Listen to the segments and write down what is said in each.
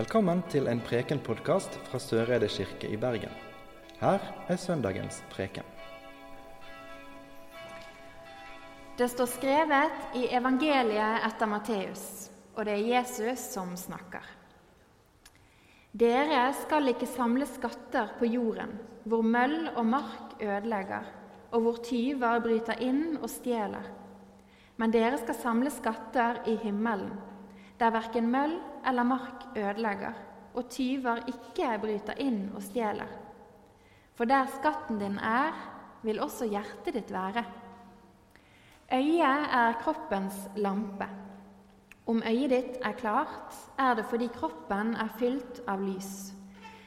Velkommen til en Preken-podkast fra Søreide kirke i Bergen. Her er søndagens preken. Det står skrevet i evangeliet etter Matteus, og det er Jesus som snakker. Dere skal ikke samle skatter på jorden, hvor møll og mark ødelegger, og hvor tyver bryter inn og stjeler. Men dere skal samle skatter i himmelen, der verken møll eller mark ødelegger, og tyver ikke bryter inn og stjeler. For der skatten din er, vil også hjertet ditt være. Øyet er kroppens lampe. Om øyet ditt er klart, er det fordi kroppen er fylt av lys.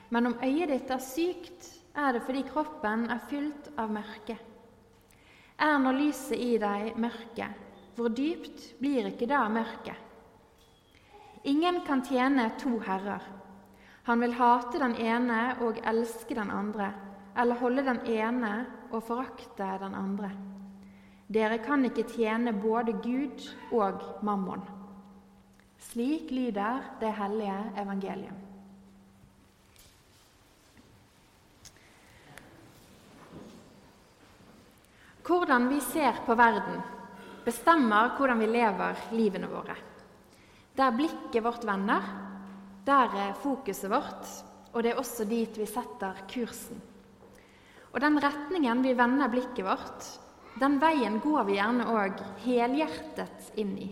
Men om øyet ditt er sykt, er det fordi kroppen er fylt av mørke. Er nå lyset i deg mørke, hvor dypt blir ikke da mørket? Ingen kan tjene to herrer. Han vil hate den ene og elske den andre, eller holde den ene og forakte den andre. Dere kan ikke tjene både Gud og mammon. Slik lyder det hellige evangeliet. Hvordan vi ser på verden, bestemmer hvordan vi lever livene våre. Der blikket vårt vender, der er fokuset vårt, og det er også dit vi setter kursen. Og den retningen vi vender blikket vårt, den veien går vi gjerne òg helhjertet inn i.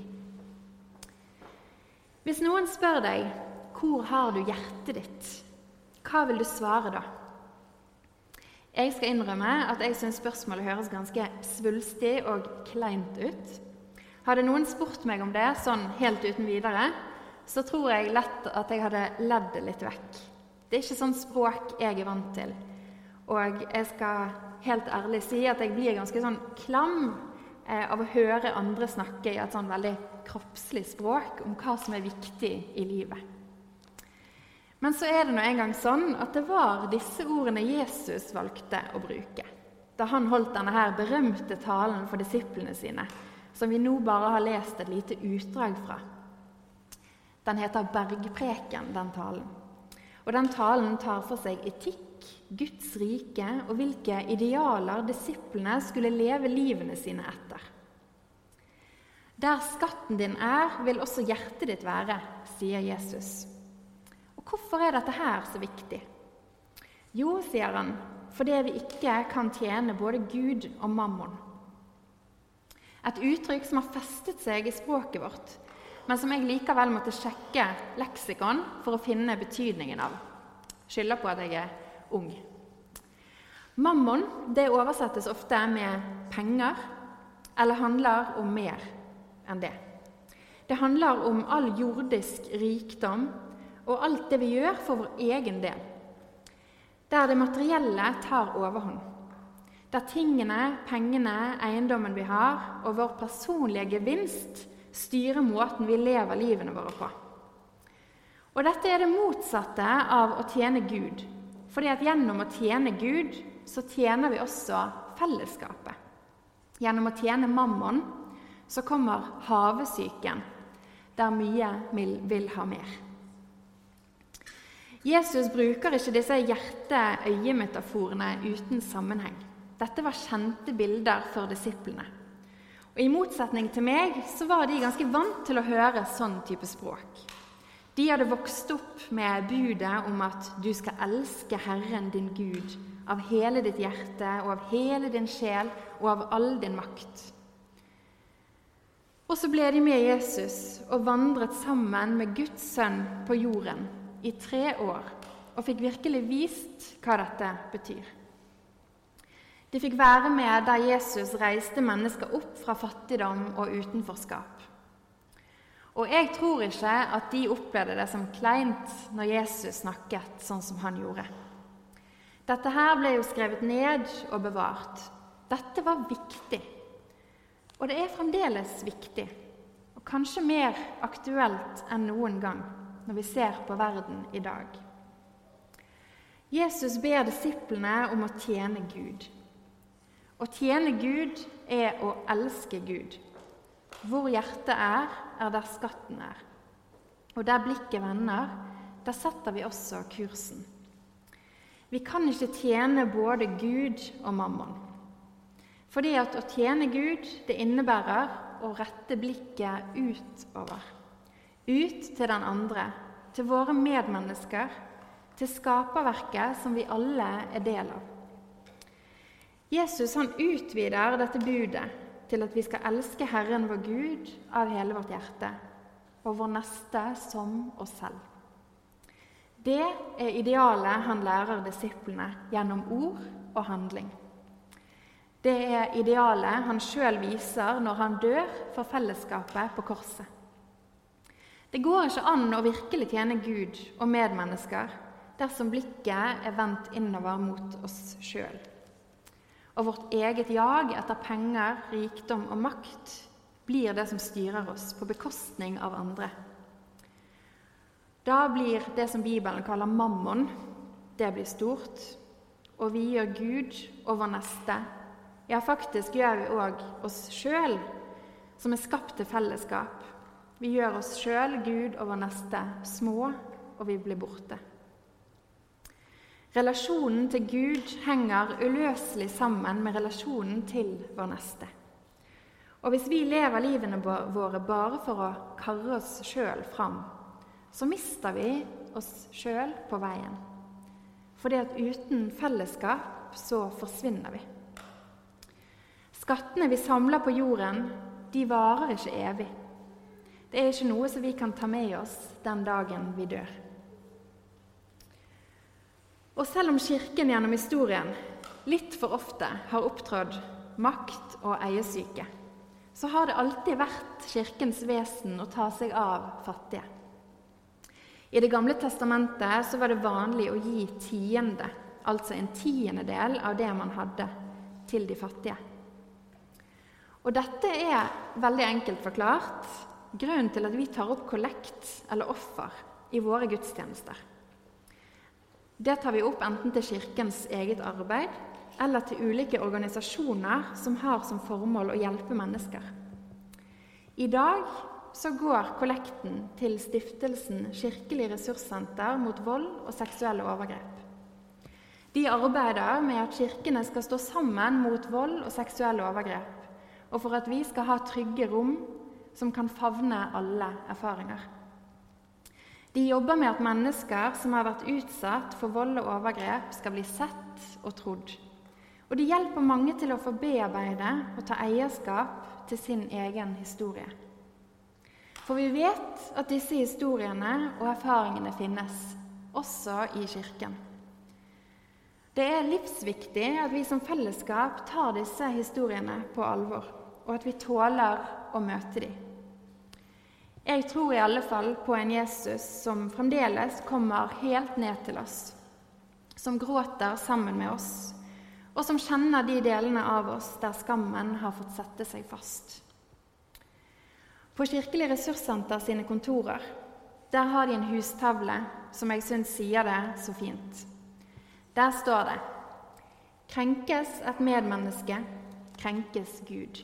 Hvis noen spør deg 'Hvor har du hjertet ditt?', hva vil du svare da? Jeg skal innrømme at jeg syns spørsmålet høres ganske svulstig og kleint ut. Hadde noen spurt meg om det sånn helt uten videre, så tror jeg lett at jeg hadde ledd det litt vekk. Det er ikke sånn språk jeg er vant til. Og jeg skal helt ærlig si at jeg blir ganske sånn klam eh, av å høre andre snakke i et sånn veldig kroppslig språk om hva som er viktig i livet. Men så er det nå engang sånn at det var disse ordene Jesus valgte å bruke da han holdt denne her berømte talen for disiplene sine som vi nå bare har lest et lite utdrag fra. Den heter Bergpreken, den talen. Og den talen tar for seg etikk, Guds rike og hvilke idealer disiplene skulle leve livene sine etter. Der skatten din er, vil også hjertet ditt være, sier Jesus. Og hvorfor er dette her så viktig? Jo, sier han, fordi vi ikke kan tjene både Gud og mammon. Et uttrykk som har festet seg i språket vårt, men som jeg likevel måtte sjekke leksikon for å finne betydningen av. Skylder på at jeg er ung. Mammon det oversettes ofte med penger, eller handler om mer enn det. Det handler om all jordisk rikdom og alt det vi gjør for vår egen del, der det materielle tar overhånd. Der tingene, pengene, eiendommen vi har, og vår personlige gevinst styrer måten vi lever livene våre på. Og dette er det motsatte av å tjene Gud. Fordi at gjennom å tjene Gud, så tjener vi også fellesskapet. Gjennom å tjene mammon så kommer havesyken, der mye vil ha mer. Jesus bruker ikke disse hjerte-øye-metaforene uten sammenheng. Dette var kjente bilder for disiplene. Og I motsetning til meg så var de ganske vant til å høre sånn type språk. De hadde vokst opp med budet om at du skal elske Herren din Gud av hele ditt hjerte og av hele din sjel og av all din makt. Og så ble de med Jesus og vandret sammen med Guds sønn på jorden i tre år og fikk virkelig vist hva dette betyr. De fikk være med der Jesus reiste mennesker opp fra fattigdom og utenforskap. Og jeg tror ikke at de opplevde det som kleint når Jesus snakket sånn som han gjorde. Dette her ble jo skrevet ned og bevart. Dette var viktig. Og det er fremdeles viktig, og kanskje mer aktuelt enn noen gang når vi ser på verden i dag. Jesus ber disiplene om å tjene Gud. Å tjene Gud er å elske Gud. Hvor hjertet er, er der skatten er. Og der blikket vender, der setter vi også kursen. Vi kan ikke tjene både Gud og mammon. Fordi at å tjene Gud, det innebærer å rette blikket utover. Ut til den andre, til våre medmennesker, til skaperverket som vi alle er del av. Jesus han utvider dette budet til at vi skal elske Herren vår Gud av hele vårt hjerte og vår neste som oss selv. Det er idealet han lærer disiplene gjennom ord og handling. Det er idealet han sjøl viser når han dør for fellesskapet på korset. Det går ikke an å virkelig tjene Gud og medmennesker dersom blikket er vendt innover mot oss sjøl. Og vårt eget jag etter penger, rikdom og makt blir det som styrer oss, på bekostning av andre. Da blir det som Bibelen kaller mammon, det blir stort. Og vi gjør Gud og vår neste. Ja, faktisk gjør vi òg oss sjøl, som er skapt til fellesskap. Vi gjør oss sjøl, Gud og vår neste, små, og vi blir borte. Relasjonen til Gud henger uløselig sammen med relasjonen til vår neste. Og hvis vi lever livene våre bare for å karre oss sjøl fram, så mister vi oss sjøl på veien. Fordi at uten fellesskap så forsvinner vi. Skattene vi samler på jorden, de varer ikke evig. Det er ikke noe som vi kan ta med oss den dagen vi dør. Og selv om Kirken gjennom historien litt for ofte har opptrådt makt- og eiesyke, så har det alltid vært Kirkens vesen å ta seg av fattige. I Det gamle testamentet så var det vanlig å gi tiende, altså en tiendedel av det man hadde, til de fattige. Og dette er veldig enkelt forklart grunnen til at vi tar opp kollekt eller offer i våre gudstjenester. Det tar vi opp enten til Kirkens eget arbeid eller til ulike organisasjoner som har som formål å hjelpe mennesker. I dag så går kollekten til stiftelsen Kirkelig ressurssenter mot vold og seksuelle overgrep. De arbeider med at kirkene skal stå sammen mot vold og seksuelle overgrep, og for at vi skal ha trygge rom som kan favne alle erfaringer. De jobber med at mennesker som har vært utsatt for vold og overgrep, skal bli sett og trodd. Og de hjelper mange til å få bearbeide og ta eierskap til sin egen historie. For vi vet at disse historiene og erfaringene finnes, også i Kirken. Det er livsviktig at vi som fellesskap tar disse historiene på alvor, og at vi tåler å møte dem. Jeg tror i alle fall på en Jesus som fremdeles kommer helt ned til oss, som gråter sammen med oss og som kjenner de delene av oss der skammen har fått sette seg fast. På Kirkelig ressurssenter sine kontorer der har de en hustavle som jeg syns sier det så fint. Der står det Krenkes et medmenneske, krenkes Gud.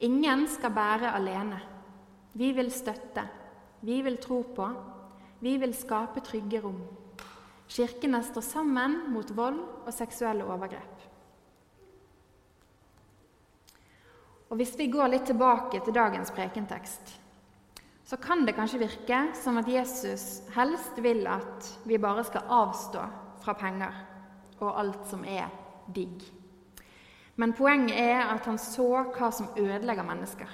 Ingen skal bære alene. Vi vil støtte, vi vil tro på, vi vil skape trygge rom. Kirkene står sammen mot vold og seksuelle overgrep. Og Hvis vi går litt tilbake til dagens prekentekst, så kan det kanskje virke som at Jesus helst vil at vi bare skal avstå fra penger og alt som er digg. Men poenget er at han så hva som ødelegger mennesker.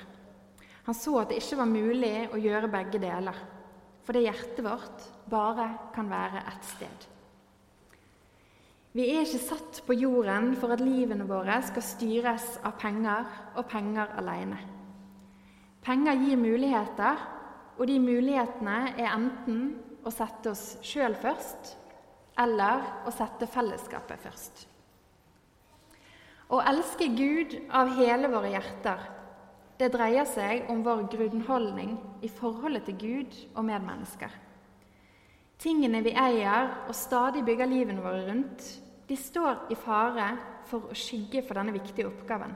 Han så at det ikke var mulig å gjøre begge deler, fordi hjertet vårt bare kan være ett sted. Vi er ikke satt på jorden for at livene våre skal styres av penger og penger alene. Penger gir muligheter, og de mulighetene er enten å sette oss sjøl først eller å sette fellesskapet først. Å elske Gud av hele våre hjerter, det dreier seg om vår grunnholdning i forholdet til Gud og medmennesker. Tingene vi eier og stadig bygger livene våre rundt, de står i fare for å skygge for denne viktige oppgaven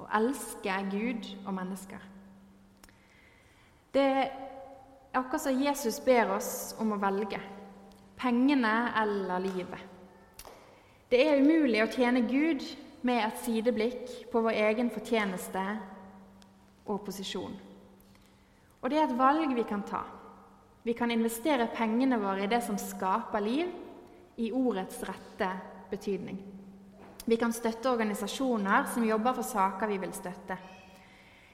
å elske Gud og mennesker. Det er akkurat som Jesus ber oss om å velge pengene eller livet. Det er umulig å tjene Gud med et sideblikk på vår egen fortjeneste og posisjon. Og det er et valg vi kan ta. Vi kan investere pengene våre i det som skaper liv, i ordets rette betydning. Vi kan støtte organisasjoner som jobber for saker vi vil støtte.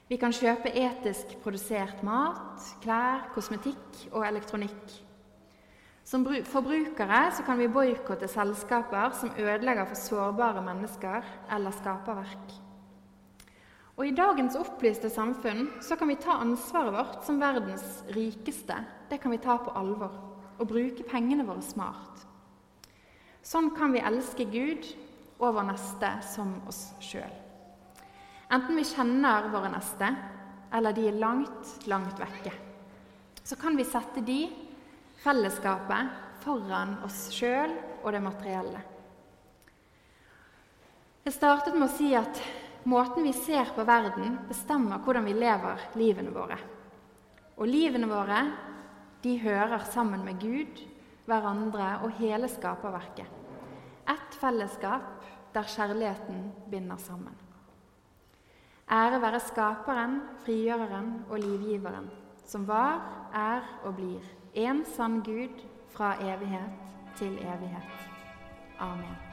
Vi kan kjøpe etisk produsert mat, klær, kosmetikk og elektronikk. Som forbrukere kan vi boikotte selskaper som ødelegger for sårbare mennesker eller skaperverk. Og I dagens opplyste samfunn så kan vi ta ansvaret vårt som verdens rikeste det kan vi ta på alvor og bruke pengene våre smart. Sånn kan vi elske Gud og vår neste som oss sjøl. Enten vi kjenner våre neste, eller de er langt, langt vekke. Så kan vi sette de, fellesskapet, foran oss sjøl og det materielle. Jeg startet med å si at Måten vi ser på verden, bestemmer hvordan vi lever livene våre. Og livene våre de hører sammen med Gud, hverandre og hele skaperverket. Ett fellesskap der kjærligheten binder sammen. Ære være Skaperen, Frigjøreren og Livgiveren, som var, er og blir en sann Gud fra evighet til evighet. Amen.